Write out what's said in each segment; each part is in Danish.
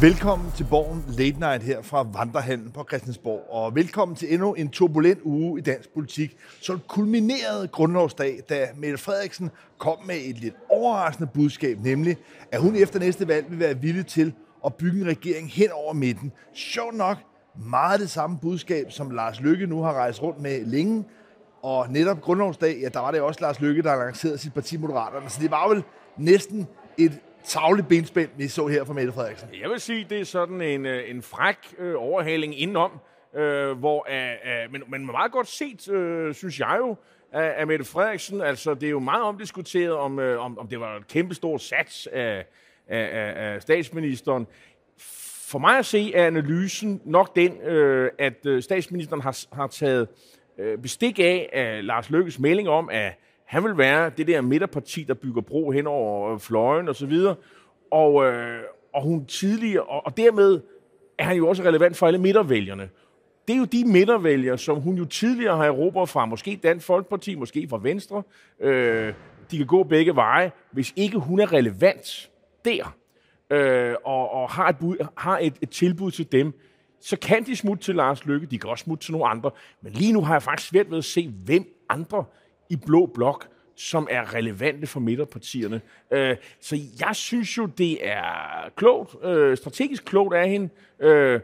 Velkommen til Borgen Late Night her fra Vandrehallen på Christiansborg, og velkommen til endnu en turbulent uge i dansk politik. Så kulminerede grundlovsdag, da Mette Frederiksen kom med et lidt overraskende budskab, nemlig at hun efter næste valg vil være villig til at bygge en regering hen over midten. Sjovt nok meget det samme budskab, som Lars Lykke nu har rejst rundt med længe, og netop grundlovsdag, ja, der var det også Lars Lykke, der lancerede sit parti Moderaterne, så det var vel næsten et tavle benspænd, vi så her fra Mette Frederiksen. Jeg vil sige, det er sådan en, øh, en fræk øh, overhaling indenom, øh, hvor, øh, øh, men, men meget godt set, øh, synes jeg jo, af, af Mette Frederiksen. Altså, det er jo meget omdiskuteret, om, øh, om, om det var et kæmpestor sats af, af, af, af statsministeren. For mig at se er analysen nok den, øh, at øh, statsministeren har, har taget øh, bestik af, af Lars Lykkes melding om, at han vil være det der midterparti, der bygger bro hen over øh, fløjen og så videre. Og, øh, og hun tidligere, og, og dermed er han jo også relevant for alle midtervælgerne. Det er jo de midtervælgere, som hun jo tidligere har erobret fra, måske Dansk Folkeparti, måske fra Venstre. Øh, de kan gå begge veje, hvis ikke hun er relevant der, øh, og, og har, et, bud, har et, et tilbud til dem, så kan de smutte til Lars Lykke, de kan også smutte til nogle andre. Men lige nu har jeg faktisk svært ved at se, hvem andre i blå blok, som er relevante for midterpartierne. Øh, så jeg synes jo, det er klogt, øh, strategisk klogt af hende, øh,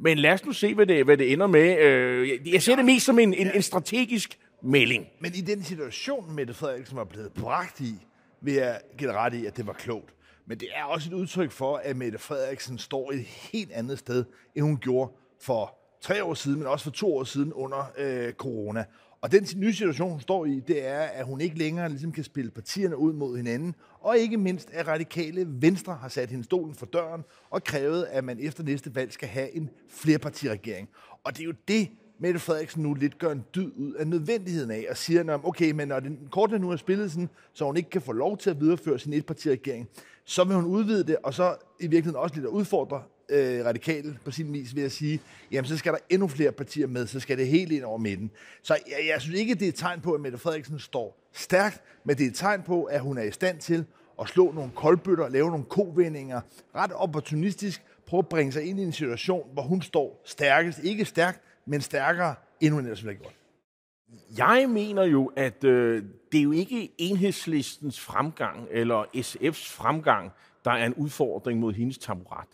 men lad os nu se, hvad det, hvad det ender med. Øh, jeg ser det mest som en, en, en strategisk melding. Men i den situation, Mette Frederiksen var blevet bragt i, vil jeg give ret i, at det var klogt. Men det er også et udtryk for, at Mette Frederiksen står et helt andet sted, end hun gjorde for tre år siden, men også for to år siden under øh, corona. Og den nye situation, hun står i, det er, at hun ikke længere ligesom kan spille partierne ud mod hinanden, og ikke mindst, at radikale Venstre har sat hendes stolen for døren og krævet, at man efter næste valg skal have en flerpartiregering. Og det er jo det, Mette Frederiksen nu lidt gør en dyd ud af nødvendigheden af, og siger, okay, men når den kortene nu er spillet sådan, så hun ikke kan få lov til at videreføre sin etpartiregering, så vil hun udvide det, og så i virkeligheden også lidt at udfordre øh, radikale på sin vis ved at sige, jamen så skal der endnu flere partier med, så skal det helt ind over midten. Så jeg, jeg synes ikke, det er et tegn på, at Mette Frederiksen står stærkt, men det er et tegn på, at hun er i stand til at slå nogle koldbøtter, lave nogle kovendinger, ret opportunistisk, prøve at bringe sig ind i en situation, hvor hun står stærkest. Ikke stærkt, men stærkere, end hun ellers ville have gjort. Jeg mener jo, at øh, det er jo ikke enhedslistens fremgang eller SF's fremgang, der er en udfordring mod hendes taburet.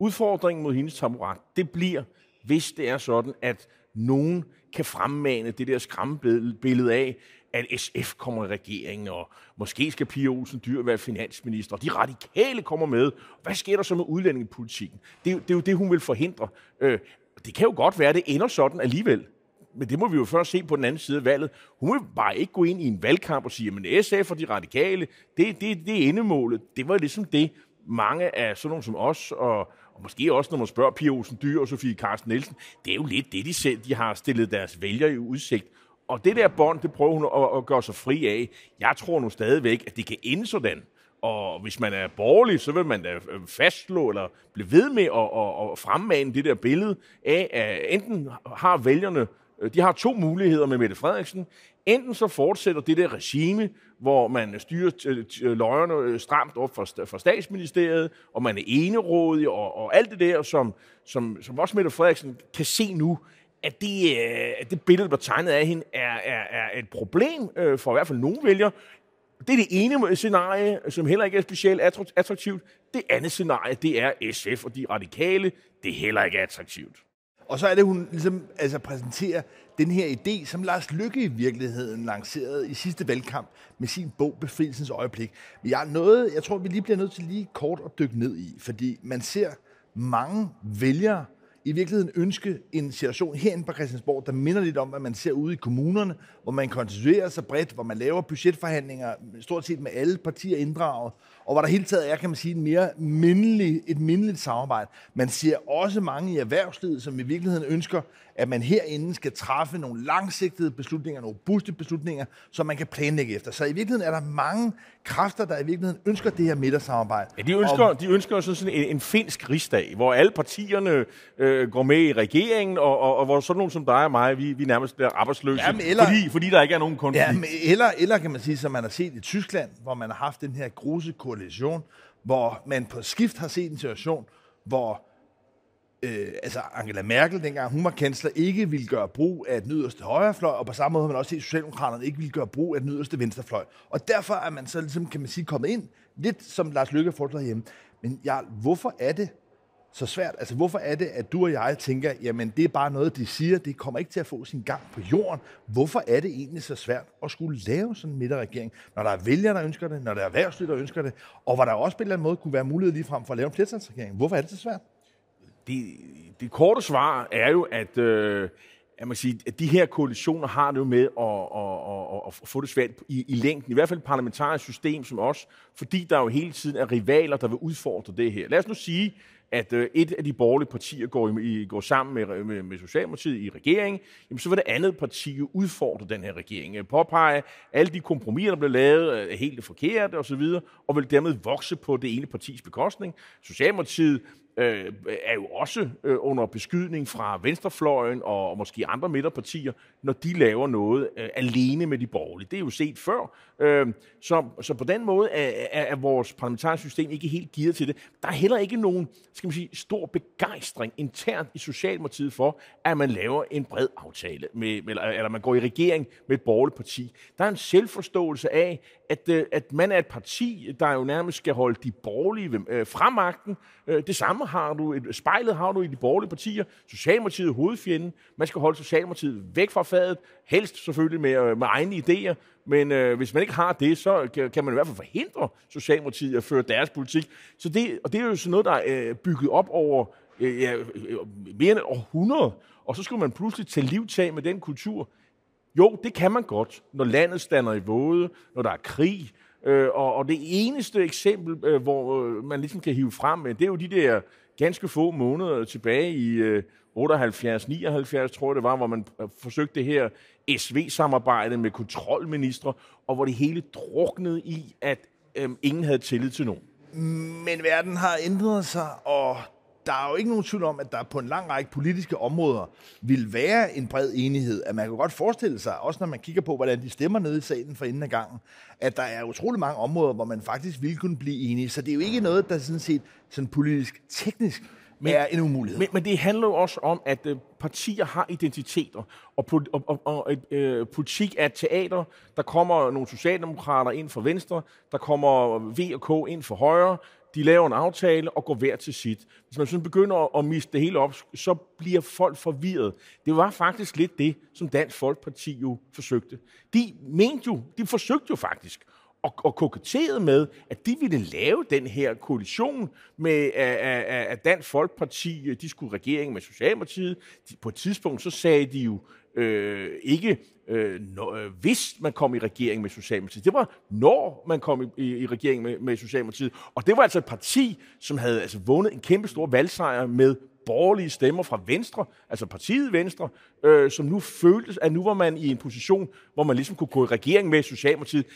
Udfordringen mod hendes taburet, det bliver, hvis det er sådan, at nogen kan fremmane det der skræmmebillede af, at SF kommer i regeringen, og måske skal Pia Olsen Dyr være finansminister, og de radikale kommer med. Hvad sker der så med udlændingepolitikken? Det er, det er jo det, hun vil forhindre. Øh, det kan jo godt være, at det ender sådan alligevel. Men det må vi jo først se på den anden side af valget. Hun vil bare ikke gå ind i en valgkamp og sige, at SF og de radikale, det, det, det er endemålet. Det var ligesom det, mange af sådan nogle som os, og, og måske også når man spørger Pia Olsen Dyr og Sofie Carsten Nielsen, det er jo lidt det, de selv de har stillet deres vælgere i udsigt. Og det der bånd, det prøver hun at, at gøre sig fri af. Jeg tror nu stadigvæk, at det kan ende sådan. Og hvis man er borgerlig, så vil man da øh, fastslå eller blive ved med at, at, at fremmane det der billede af, at enten har vælgerne, øh, de har to muligheder med Mette Frederiksen. Enten så fortsætter det der regime, hvor man styrer øh, øh, løjerne øh, stramt op for, for statsministeriet, og man er enerådig, og, og alt det der, som, som, som også Mette Frederiksen kan se nu, at det, at det billede, der tegnet af hende, er, er, er et problem for i hvert fald nogle vælgere. Det er det ene scenarie, som heller ikke er specielt attraktivt. Det andet scenarie, det er SF og de radikale. Det er heller ikke attraktivt. Og så er det, hun ligesom altså, præsenterer den her idé, som Lars Lykke i virkeligheden lancerede i sidste valgkamp med sin bog Befrielsens Øjeblik. Men jeg, noget, jeg tror, vi lige bliver nødt til lige kort at dykke ned i, fordi man ser mange vælgere, i virkeligheden ønske en situation herinde på Christiansborg, der minder lidt om, hvad man ser ude i kommunerne, hvor man konstituerer sig bredt, hvor man laver budgetforhandlinger, stort set med alle partier inddraget, og hvor der hele taget er, kan man sige, en mere mindelig, et mindeligt samarbejde. Man ser også mange i erhvervslivet, som i virkeligheden ønsker, at man herinde skal træffe nogle langsigtede beslutninger, nogle robuste beslutninger, som man kan planlægge efter. Så i virkeligheden er der mange kræfter, der i virkeligheden ønsker det her midtersamarbejde. Ja, de ønsker, og, de ønsker sådan en, en finsk rigsdag, hvor alle partierne øh, går med i regeringen, og, og, og hvor sådan nogen som dig og mig, vi, vi nærmest bliver arbejdsløse, jamen, eller, fordi, fordi der ikke er nogen konflikt. Ja, eller, eller kan man sige, som man har set i Tyskland, hvor man har haft den her gruse koalition, hvor man på skift har set en situation, hvor øh, altså Angela Merkel, dengang hun var kansler, ikke ville gøre brug af den yderste højrefløj, og på samme måde har man også set, at Socialdemokraterne ikke ville gøre brug af den yderste venstrefløj. Og derfor er man så ligesom, kan man sige, kommet ind, lidt som Lars Løkke foreslår hjemme. Men ja, hvorfor er det så svært? Altså, hvorfor er det, at du og jeg tænker, jamen, det er bare noget, de siger, det kommer ikke til at få sin gang på jorden. Hvorfor er det egentlig så svært at skulle lave sådan en midterregering, når der er vælgere, der ønsker det, når der er erhvervsliv, der ønsker det, og hvor der også på en eller anden måde kunne være mulighed lige frem for at lave en flertalsregering? Hvorfor er det så svært? Det, det korte svar er jo, at, øh, at, man siger, at de her koalitioner har det jo med at, at, at, at få det svært i, i længden. I hvert fald et parlamentarisk system som os, fordi der jo hele tiden er rivaler, der vil udfordre det her. Lad os nu sige, at øh, et af de borgerlige partier går, i, går sammen med, med, med Socialdemokratiet i regeringen, jamen så vil det andet parti jo udfordre den her regering. Øh, påpege, alle de kompromiser, der bliver lavet, øh, er helt forkerte osv., og vil dermed vokse på det ene partis bekostning. Socialdemokratiet øh, er jo også øh, under beskydning fra venstrefløjen og, og måske andre midterpartier, når de laver noget øh, alene med de borgerlige. Det er jo set før. Øh, så, så på den måde er, er, er vores parlamentariske system ikke helt givet til det. Der er heller ikke nogen skal man sige, stor begejstring internt i Socialdemokratiet for, at man laver en bred aftale, med, eller, eller man går i regering med et borgerligt parti. Der er en selvforståelse af, at, øh, at man er et parti, der jo nærmest skal holde de borgerlige øh, magten. Øh, det samme har du, et, spejlet har du i de borgerlige partier. Socialdemokratiet er hovedfjenden. Man skal holde Socialdemokratiet væk fra fadet, helst selvfølgelig med, øh, med egne idéer. Men øh, hvis man ikke har det, så kan man i hvert fald forhindre Socialdemokratiet at føre deres politik. Så det, og det er jo sådan noget, der er øh, bygget op over øh, ja, øh, mere end et århundrede. Og så skulle man pludselig tage livtag med den kultur. Jo, det kan man godt, når landet stander i våde, når der er krig. Øh, og, og det eneste eksempel, øh, hvor øh, man ligesom kan hive frem, øh, det er jo de der ganske få måneder tilbage i øh, 78, 79, tror jeg det var, hvor man øh, forsøgte det her SV-samarbejde med kontrolministre, og hvor det hele druknede i, at øh, ingen havde tillid til nogen. Men verden har ændret sig, og der er jo ikke nogen tvivl om, at der på en lang række politiske områder vil være en bred enighed. At man kan godt forestille sig, også når man kigger på, hvordan de stemmer nede i salen for inden af gangen, at der er utrolig mange områder, hvor man faktisk vil kunne blive enige. Så det er jo ikke noget, der sådan set sådan politisk teknisk men, er en umulighed. Men, men det handler jo også om, at øh, partier har identiteter, og, og, og, og øh, politik er et teater. Der kommer nogle socialdemokrater ind for venstre, der kommer V og K ind for højre, de laver en aftale og går hver til sit. Hvis man sådan begynder at miste det hele op, så bliver folk forvirret. Det var faktisk lidt det, som Dansk Folkeparti jo forsøgte. De mente jo, de forsøgte jo faktisk og, og koketterede med, at de ville lave den her koalition med at Dansk Folkeparti, de skulle regering med Socialdemokratiet. De, på et tidspunkt så sagde de jo øh, ikke, øh, når, øh, hvis man kom i regering med Socialdemokratiet. Det var, når man kom i, i, i regering med, med Socialdemokratiet. Og det var altså et parti, som havde altså vundet en kæmpe stor valgsejr med borgerlige stemmer fra Venstre, altså partiet Venstre, øh, som nu føltes, at nu var man i en position, hvor man ligesom kunne gå i regering med Socialdemokratiet.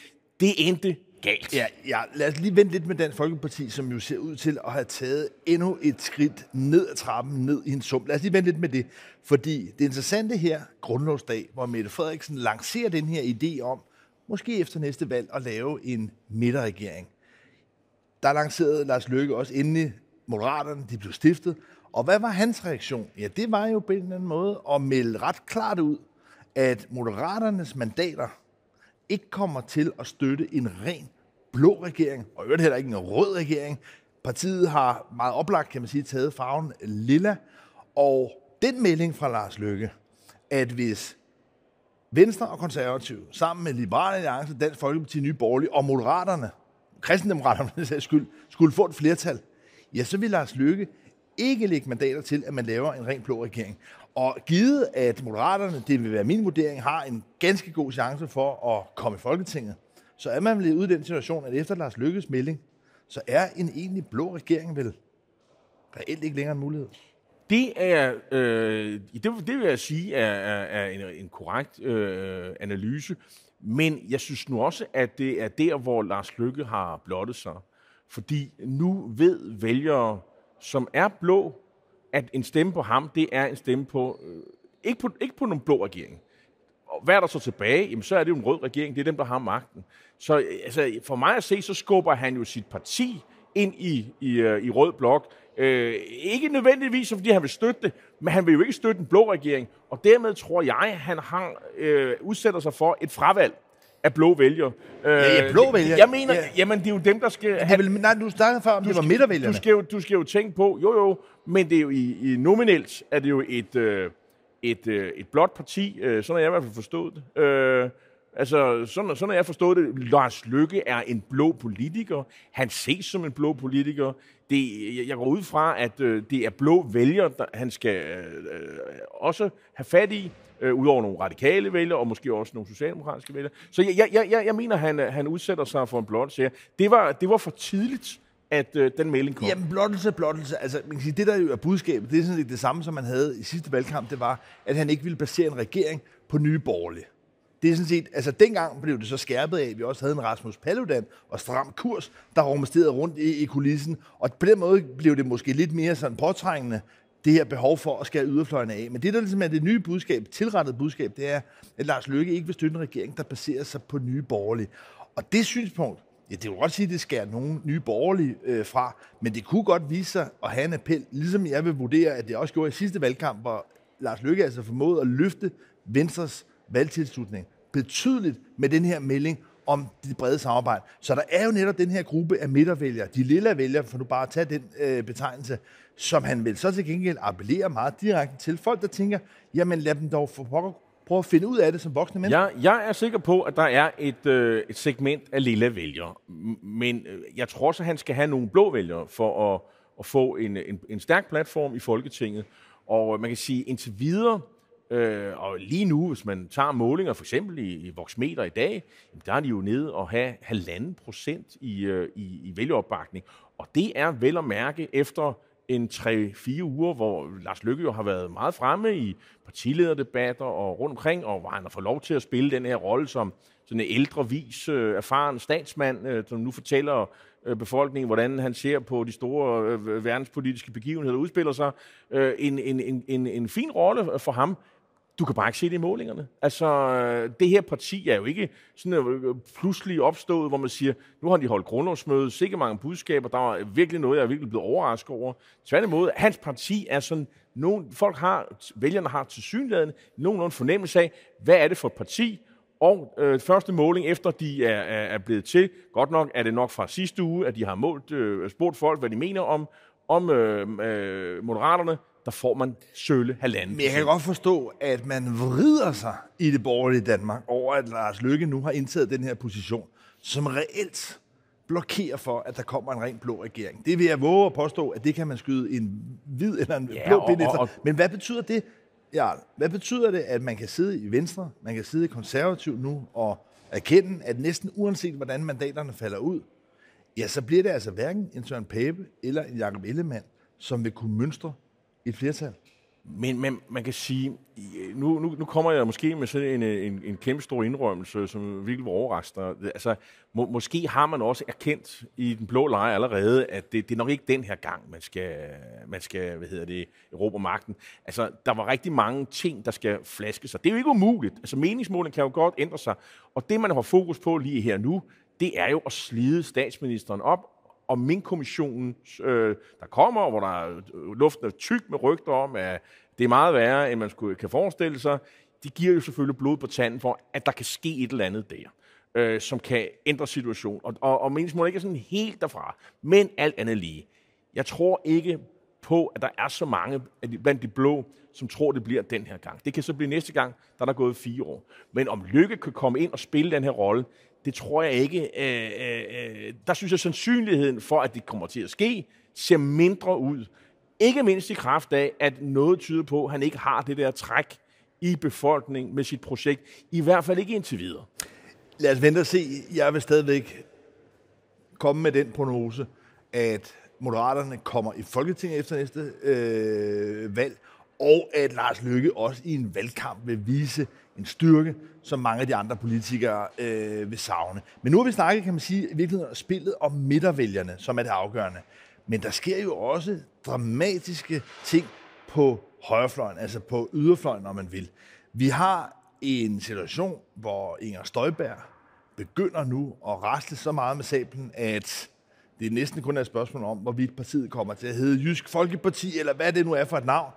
Det endte galt. Ja, ja, lad os lige vente lidt med Dansk Folkeparti, som jo ser ud til at have taget endnu et skridt ned ad trappen, ned i en sum. Lad os lige vente lidt med det, fordi det interessante her, grundlovsdag, hvor Mette Frederiksen lancerer den her idé om, måske efter næste valg, at lave en midterregering. Der lancerede Lars Løkke også endelig Moderaterne, de blev stiftet. Og hvad var hans reaktion? Ja, det var jo på en eller anden måde at melde ret klart ud, at Moderaternes mandater ikke kommer til at støtte en ren blå regering, og øvrigt heller ikke en rød regering. Partiet har meget oplagt, kan man sige, taget farven lilla, og den melding fra Lars Løkke, at hvis Venstre og Konservative, sammen med Liberale Alliance, Dansk Folkeparti, Nye Borgerlige og Moderaterne, kristendemokraterne skyld, skulle få et flertal, ja, så vil Lars Løkke ikke lægge mandater til, at man laver en ren blå regering. Og givet, at Moderaterne, det vil være min vurdering, har en ganske god chance for at komme i Folketinget, så er man blevet ud i den situation, at efter Lars Lykkes melding, så er en egentlig blå regering vel reelt ikke længere en mulighed. Det er, øh, det, det vil jeg sige, er, er, er en, en korrekt øh, analyse. Men jeg synes nu også, at det er der, hvor Lars Lykke har blottet sig. Fordi nu ved vælgere, som er blå, at en stemme på ham, det er en stemme på, øh, ikke på, ikke på nogen blå regering. Og hvad er der så tilbage? Jamen, så er det jo en rød regering. Det er dem, der har magten. Så øh, altså, for mig at se, så skubber han jo sit parti ind i, i, øh, i rød blok Øh, ikke nødvendigvis, fordi han vil støtte det, men han vil jo ikke støtte en blå regering. Og dermed tror jeg, han har, øh, udsætter sig for et fravalg af blå vælgere. Ja, ja, blå vælgere. Jeg mener, Ja. jamen det er jo dem, der skal... Er vel, nej, du snakkede før om, det var Du midtervælgerne. skal, jo, du skal jo tænke på, jo jo, men det er jo i, i nominelt, er det jo et, øh, et, øh, et blåt parti, øh, sådan har jeg i hvert fald forstået det. Øh, altså, sådan, sådan har jeg forstået det. Lars Lykke er en blå politiker. Han ses som en blå politiker. Det, jeg- jeg går ud fra, at øh, det er blå vælgere, der han skal øh, øh, også have fat i, øh, udover nogle radikale vælgere, og måske også nogle socialdemokratiske vælgere. Så jeg, jeg, jeg, jeg, mener, han, han udsætter sig for en blot serie. Det var, det var for tidligt, at øh, den melding kom. Jamen, blottelse, blottelse. Altså, man kan sige, det der jo er budskabet, det er sådan lidt det samme, som man havde i sidste valgkamp, det var, at han ikke ville basere en regering på nye borgerlige. Det er sådan set, altså dengang blev det så skærpet af, at vi også havde en Rasmus Paludan og stram kurs, der rumsterede rundt i, i kulissen, og på den måde blev det måske lidt mere sådan påtrængende, det her behov for at skære yderfløjene af. Men det, der ligesom er det nye budskab, tilrettet budskab, det er, at Lars Løkke ikke vil støtte en regering, der baserer sig på nye borgerlige. Og det synspunkt, ja, det vil godt sige, at det skærer nogle nye borgerlige øh, fra, men det kunne godt vise sig at have en appel, ligesom jeg vil vurdere, at det også gjorde i sidste valgkamp, hvor Lars Løkke altså formåede at løfte Venstres valgtilslutning betydeligt med den her melding om det brede samarbejde. Så der er jo netop den her gruppe af midtervælgere, de lille vælgere, for nu bare at tage den øh, betegnelse, som han vil så til gengæld appellere meget direkte til. Folk, der tænker, jamen lad dem dog for pokker prøve at finde ud af det som voksne mennesker. Jeg, jeg er sikker på, at der er et, øh, et segment af lille vælgere, men øh, jeg tror så, at han skal have nogle blå vælgere for at, at få en, en, en stærk platform i Folketinget. Og øh, man kan sige, indtil videre, øh, og lige nu, hvis man tager målinger, for eksempel i, i Voxmeter i dag, jamen, der er de jo nede og have halvanden procent i, øh, i, i vælgeopbakning. Og det er vel at mærke efter en 3-4 uger, hvor Lars Løkke jo har været meget fremme i partilederdebatter og rundt omkring, og hvor han har fået lov til at spille den her rolle som sådan en ældre, vis, øh, erfaren statsmand, øh, som nu fortæller øh, befolkningen, hvordan han ser på de store øh, verdenspolitiske begivenheder, der udspiller sig. Øh, en, en, en, en, en fin rolle for ham. Du kan bare ikke se det i målingerne. Altså, øh, det her parti er jo ikke sådan øh, pludselig opstået, hvor man siger, nu har de holdt grundlovsmøde, sikkert mange budskaber, der var virkelig noget, jeg er virkelig blevet overrasket over. Tværtimod, hans parti er sådan, nogen, folk har, vælgerne har til synligheden nogenlunde fornemmelse af, hvad er det for et parti, og øh, første måling, efter de er, er, er blevet til, godt nok er det nok fra sidste uge, at de har målt, øh, spurgt folk, hvad de mener om, om øh, øh, moderaterne, der får man sølle halvanden. Men jeg kan godt forstå, at man vrider sig i det borgerlige Danmark over, at Lars Løkke nu har indtaget den her position, som reelt blokerer for, at der kommer en ren blå regering. Det vil jeg våge at påstå, at det kan man skyde en hvid eller en Ja, blå pind efter. Men hvad betyder det? Ja, hvad betyder det, at man kan sidde i Venstre, man kan sidde i Konservativ nu og erkende, at næsten uanset hvordan mandaterne falder ud, ja, så bliver det altså hverken en Søren Pape eller en Jakob Ellemann, som vil kunne mønstre et flertal. Men, men man kan sige, nu, nu, nu kommer jeg måske med sådan en, en, en kæmpe stor indrømmelse, som virkelig var overraskende. Altså, må, måske har man også erkendt i den blå lejr allerede, at det, det er nok ikke den her gang, man skal, man skal hvad hedder det, erobre magten. Altså, der var rigtig mange ting, der skal flaske sig. Det er jo ikke umuligt. Altså, meningsmålen kan jo godt ændre sig. Og det, man har fokus på lige her nu, det er jo at slide statsministeren op og Mink-kommissionen, øh, der kommer, hvor der er, øh, luften er tyk med rygter om, at det er meget værre, end man skulle, kan forestille sig, det giver jo selvfølgelig blod på tanden for, at der kan ske et eller andet der, øh, som kan ændre situationen. Og, og, og meningsmålet ikke er sådan helt derfra, men alt andet lige. Jeg tror ikke på, at der er så mange blandt de blå, som tror, det bliver den her gang. Det kan så blive næste gang, der er der gået fire år. Men om Lykke kan komme ind og spille den her rolle, det tror jeg ikke. Øh, øh, øh, der synes jeg, sandsynligheden for, at det kommer til at ske, ser mindre ud. Ikke mindst i kraft af, at noget tyder på, at han ikke har det der træk i befolkningen med sit projekt. I hvert fald ikke indtil videre. Lad os vente og se. Jeg vil stadigvæk komme med den prognose, at Moderaterne kommer i Folketinget efter næste øh, valg, og at Lars Løkke også i en valgkamp vil vise en styrke, som mange af de andre politikere øh, vil savne. Men nu har vi snakket, kan man sige, i virkeligheden om spillet om midtervælgerne, som er det afgørende. Men der sker jo også dramatiske ting på højrefløjen, altså på yderfløjen, om man vil. Vi har en situation, hvor Inger Støjberg begynder nu at rasle så meget med sablen, at det er næsten kun et spørgsmål om, hvorvidt partiet kommer til at hedde Jysk Folkeparti, eller hvad det nu er for et navn.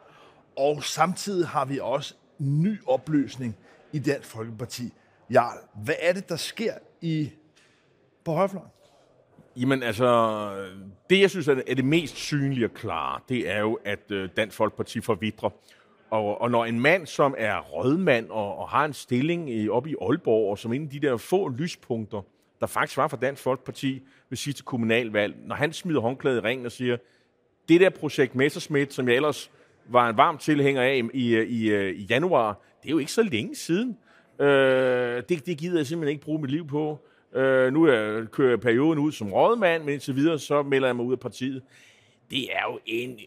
Og samtidig har vi også ny opløsning i Dansk Folkeparti. Jarl, hvad er det, der sker i på højrefløjen? Jamen altså, det jeg synes er det mest synlige og klare, det er jo, at øh, Dansk Folkeparti forvidrer. Og, og når en mand, som er rødmand og, og har en stilling i, op i Aalborg, og som en af de der få lyspunkter, der faktisk var for Dansk Folkeparti ved sidste kommunalvalg, når han smider håndklædet i ringen og siger, det der projekt Messerschmidt, som jeg ellers var en varm tilhænger af i, i, i, i januar, det er jo ikke så længe siden. Øh, det, det gider jeg simpelthen ikke bruge mit liv på. Øh, nu er, kører jeg perioden ud som rådmand, men indtil videre så melder jeg mig ud af partiet. Det er jo en...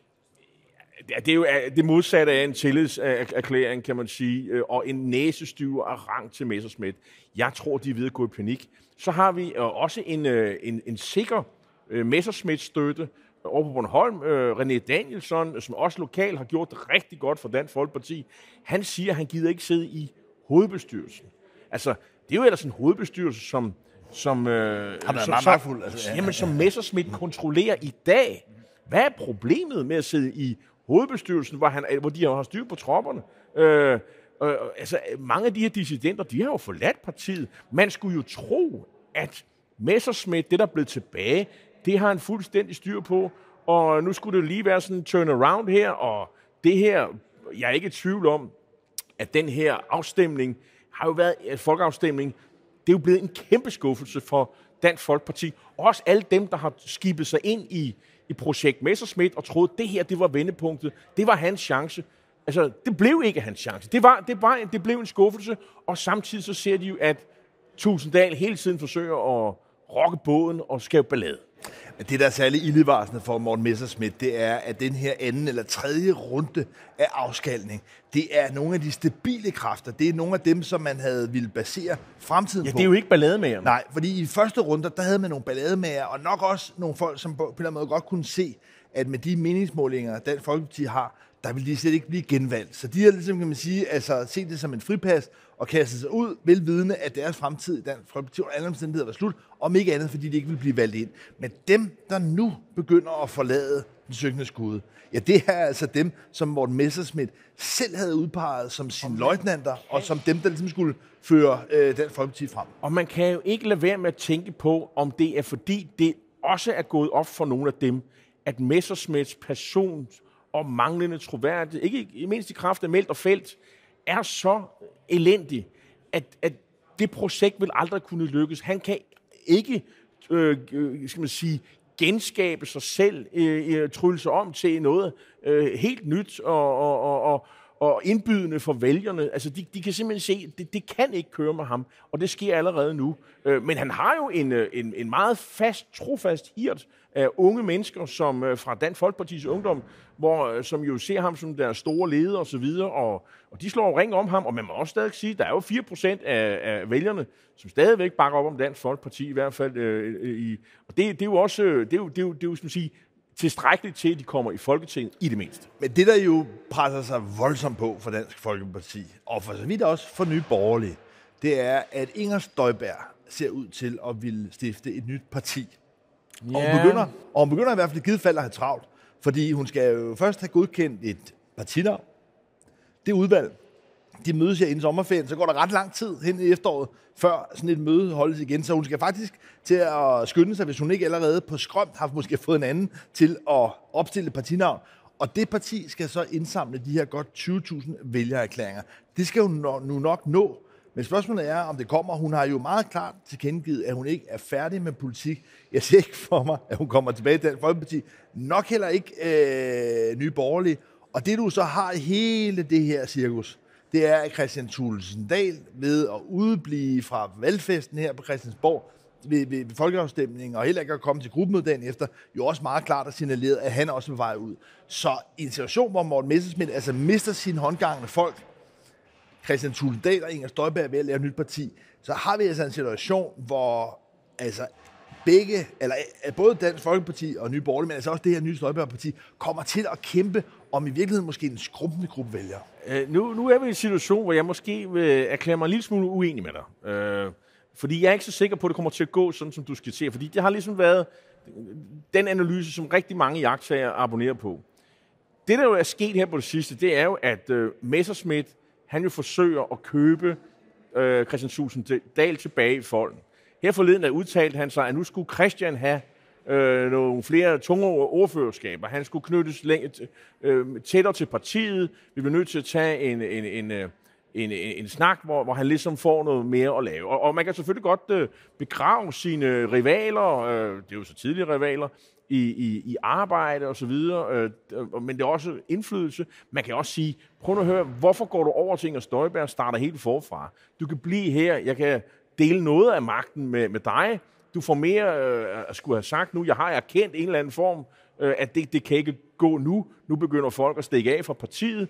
Det er jo det modsatte af en tillidserklæring, kan man sige, øh, og en næsestyver af rang til Messerschmidt. Jeg tror, de er ved at gå i panik. Så har vi øh, også en, øh, en, en sikker Messerschmidt-støtte, over på Bornholm. René Danielsson, som også lokal har gjort det rigtig godt for Dansk Folkeparti. Han siger, at han gider ikke sidde i hovedbestyrelsen. Altså, det er jo ellers en hovedbestyrelse, som som, øh, som, meget som, magtfuld, altså, ja. jamen, som Messerschmidt kontrollerer i dag. Hvad er problemet med at sidde i hovedbestyrelsen, hvor, han, hvor de har styr på tropperne? Øh, øh, altså, mange af de her dissidenter, de har jo forladt partiet. Man skulle jo tro, at Messerschmidt, det der er blevet tilbage, det har han fuldstændig styr på, og nu skulle det lige være sådan en turnaround her, og det her, jeg er ikke i tvivl om, at den her afstemning har jo været en folkeafstemning, det er jo blevet en kæmpe skuffelse for Dansk Folkeparti. Og også alle dem, der har skibet sig ind i, i projekt Messerschmidt og troede, at det her det var vendepunktet. Det var hans chance. Altså, det blev ikke hans chance. Det, var, det, var, det blev en skuffelse, og samtidig så ser de jo, at Tusinddal hele tiden forsøger at rokke båden og skabe ballade. Det, der er særlig ildevarsende for Morten Messerschmidt, det er, at den her anden eller tredje runde af afskalning, det er nogle af de stabile kræfter. Det er nogle af dem, som man havde ville basere fremtiden ja, på. det er jo ikke ballademager. Nej, fordi i første runde, der havde man nogle ballademager, og nok også nogle folk, som på en eller anden måde godt kunne se, at med de meningsmålinger, Dansk Folkeparti har, der vil de slet ikke blive genvalgt. Så de har ligesom, kan man sige, altså set det som en fripas og kastet sig ud, velvidende, at deres fremtid i Dansk Folkeparti og alle omstændigheder var slut, om ikke andet, fordi de ikke vil blive valgt ind. Men dem, der nu begynder at forlade den syngende skud, ja, det er altså dem, som Morten Messerschmidt selv havde udpeget som sine løjtnanter, og som dem, der ligesom skulle føre øh, Dansk Folkeparti frem. Og man kan jo ikke lade være med at tænke på, om det er fordi, det også er gået op for nogle af dem, at Messerschmidts person og manglende troværdighed, ikke i mindst i kraft af Meldt og Felt, er så elendig, at, at det projekt vil aldrig kunne lykkes. Han kan ikke, øh, øh skal man sige, genskabe sig selv, øh, øh, trylle sig om til noget øh, helt nyt og, og, og, og, indbydende for vælgerne. Altså, de, de kan simpelthen se, at det, det kan ikke køre med ham, og det sker allerede nu. Øh, men han har jo en, øh, en, en meget fast, trofast hirt af unge mennesker, som øh, fra Dansk Folkeparti's Ungdom, hvor, øh, som jo ser ham som deres store leder og så videre, og, og de slår ring om ham, og man må også stadig sige, at der er jo 4 procent af, af vælgerne, som stadigvæk bakker op om Dansk Folkeparti, i hvert fald. Øh, i, og det, det er jo også, det er jo, det er jo, det er jo som sige, tilstrækkeligt til, at de kommer i Folketinget i det mindste. Men det, der jo presser sig voldsomt på for Dansk Folkeparti, og for så vidt også for Nye Borgerlige, det er, at Inger Støjberg ser ud til at ville stifte et nyt parti. Yeah. Og, hun begynder, og hun begynder i hvert fald i givet fald at have travlt, fordi hun skal jo først have godkendt et partinavn. Det udvalg, de mødes her inden sommerferien, så går der ret lang tid hen i efteråret, før sådan et møde holdes igen. Så hun skal faktisk til at skynde sig, hvis hun ikke allerede på skrømt har måske fået en anden til at opstille partinavn. Og det parti skal så indsamle de her godt 20.000 vælgererklæringer. Det skal hun nu nok nå. Men spørgsmålet er, om det kommer. Hun har jo meget klart tilkendegivet, at hun ikke er færdig med politik. Jeg ser ikke for mig, at hun kommer tilbage til Dansk Folkeparti. Nok heller ikke øh, nye borgerlige. Og det du så har i hele det her cirkus, det er, at Christian Thulesen Dahl ved at udeblive fra valgfesten her på Christiansborg ved, ved, ved folkeafstemningen, og heller ikke at komme til gruppemødet dagen efter, jo også meget klart har signaleret, at han også vil vej ud. Så i en situation, hvor Morten Messerschmidt altså mister sin håndgangende folk, Christian Tulledal og Inger Støjberg er ved at lave et nyt parti, så har vi altså en situation, hvor altså begge, eller øh, både Dansk Folkeparti og Nye Borgerlige, men altså også det her nye Støjberg-parti, kommer til at kæmpe om i virkeligheden måske en skrumpende gruppe vælgere. Øh, nu, nu er vi i en situation, hvor jeg måske vil erklære mig en lille smule uenig med dig. Øh, Fordi jeg er ikke så sikker på, at det kommer til at gå sådan, som du skal se. Fordi det har ligesom været den analyse, som rigtig mange jagttager abonnerer på. Det, der jo er sket her på det sidste, det er jo, at øh, Messerschmidt, han jo forsøger at købe øh, Christian Susen Dahl tilbage i folden. Her forleden er udtalt han sig, at nu skulle Christian have øh, nogle flere tunge ordførerskaber. Han skulle knyttes længe, øh, tættere til partiet. Vi bliver nødt til at tage en, en, en, øh, en, en, en snak, hvor, hvor han ligesom får noget mere at lave. Og, og man kan selvfølgelig godt øh, begrave sine rivaler, øh, det er jo så tidlige rivaler, i, i, i arbejde og så videre, øh, men det er også indflydelse. Man kan også sige, prøv at høre, hvorfor går du over til Inger Støjberg og starter helt forfra? Du kan blive her, jeg kan dele noget af magten med, med dig, du får mere øh, at skulle have sagt nu. Jeg har erkendt en eller anden form, øh, at det, det kan ikke gå nu. Nu begynder folk at stikke af fra partiet.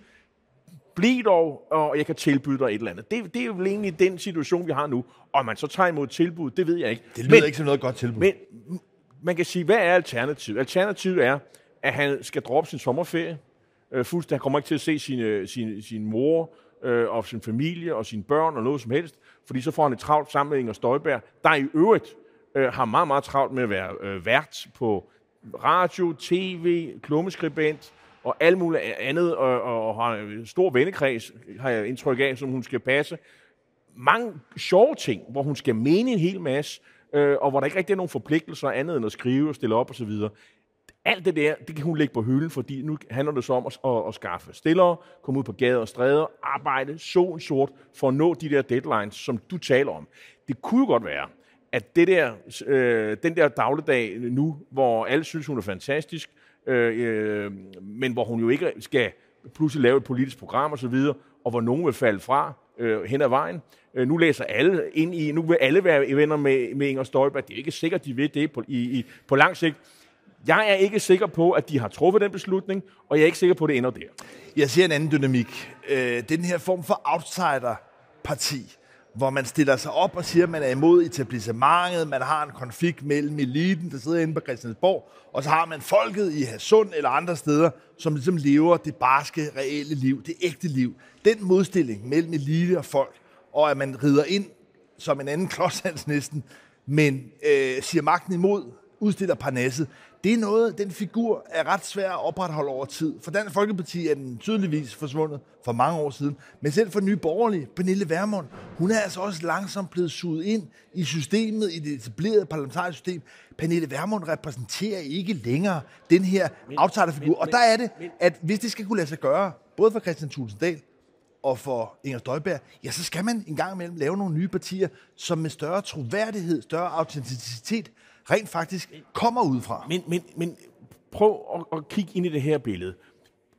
Bliv dog, og jeg kan tilbyde dig et eller andet. Det, det er jo egentlig den situation, vi har nu. Og man så tager imod tilbud, det ved jeg ikke. Det lyder men, ikke som noget godt tilbud. Men man kan sige, hvad er alternativet? Alternativet er, at han skal droppe sin sommerferie. Øh, fuldstændig. Han kommer ikke til at se sin, øh, sin, sin mor øh, og sin familie og sine børn og noget som helst, fordi så får han et travlt sammen med Inger Støjberg, der i øvrigt øh, har meget, meget travlt med at være øh, vært på radio, tv, klummeskribent og alt muligt andet, og, og, og har en stor vennekreds, har jeg indtryk af, som hun skal passe. Mange sjove ting, hvor hun skal mene en hel masse, øh, og hvor der ikke rigtig er nogen forpligtelser andet end at skrive og stille op osv. Alt det der, det kan hun lægge på hylden, fordi nu handler det så om at, at, at skaffe stillere, komme ud på gader og stræder, arbejde solen sort for at nå de der deadlines, som du taler om. Det kunne godt være, at det der, øh, den der dagligdag nu, hvor alle synes, hun er fantastisk, øh, øh, men hvor hun jo ikke skal pludselig lave et politisk program osv., og, og hvor nogen vil falde fra øh, hen ad vejen. Øh, nu læser alle ind i, nu vil alle være venner med, med Inger Støjberg. Det er ikke sikkert, de ved det på, i, i, på lang sigt. Jeg er ikke sikker på, at de har truffet den beslutning, og jeg er ikke sikker på, at det ender der. Jeg ser en anden dynamik. Øh, den her form for outsider-parti, hvor man stiller sig op og siger, at man er imod etablissementet, man har en konflikt mellem eliten, der sidder inde på Christiansborg, og så har man folket i Hasund eller andre steder, som ligesom lever det barske, reelle liv, det ægte liv. Den modstilling mellem elite og folk, og at man rider ind som en anden klodshans næsten, men øh, siger magten imod, udstiller Parnasset, det er noget, den figur er ret svær at opretholde over tid. For Dansk Folkeparti er den tydeligvis forsvundet for mange år siden. Men selv for Nye Borgerlige, Pernille Vermund, hun er altså også langsomt blevet suget ind i systemet, i det etablerede parlamentariske system. Pernille Vermund repræsenterer ikke længere den her outsiderfigur. Og der er det, at hvis det skal kunne lade sig gøre, både for Christian Tulsendal og for Inger Støjberg, ja, så skal man en gang imellem lave nogle nye partier, som med større troværdighed, større autenticitet, rent faktisk kommer ud fra. Men, men, men prøv at, at kigge ind i det her billede.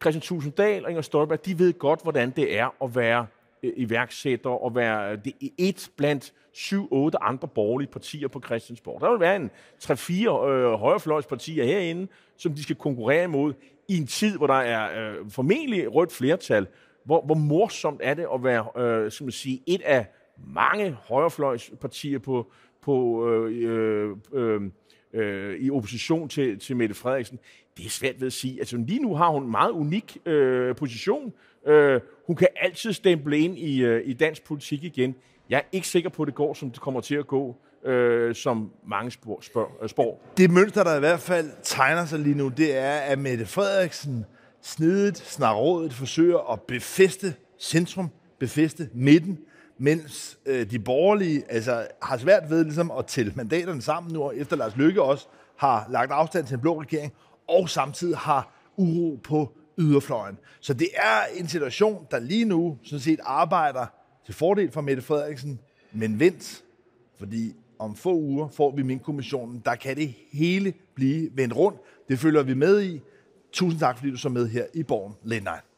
Christian Tusinddal og Inger Støjberg, de ved godt, hvordan det er at være øh, iværksætter og være det et blandt syv, otte andre borgerlige partier på Christiansborg. Der vil være en tre-fire øh, højrefløjspartier herinde, som de skal konkurrere imod i en tid, hvor der er øh, formentlig rødt flertal. Hvor, hvor morsomt er det at være øh, som at sige, et af mange højrefløjspartier på, på, øh, øh, øh, øh, i opposition til, til Mette Frederiksen. Det er svært ved at sige. Altså lige nu har hun en meget unik øh, position. Øh, hun kan altid stemple ind i, øh, i dansk politik igen. Jeg er ikke sikker på, at det går, som det kommer til at gå, øh, som mange spor, spor, øh, spor. Det mønster, der i hvert fald tegner sig lige nu, det er, at Mette Frederiksen snedigt, snarådet forsøger at befeste centrum, befeste midten, mens øh, de borgerlige altså, har svært ved ligesom, at tælle mandaterne sammen nu, efter Lars Løkke også har lagt afstand til en blå regering, og samtidig har uro på yderfløjen. Så det er en situation, der lige nu sådan set arbejder til fordel for Mette Frederiksen, men vent, fordi om få uger får vi min kommissionen, der kan det hele blive vendt rundt. Det følger vi med i. Tusind tak, fordi du så med her i Borgen Late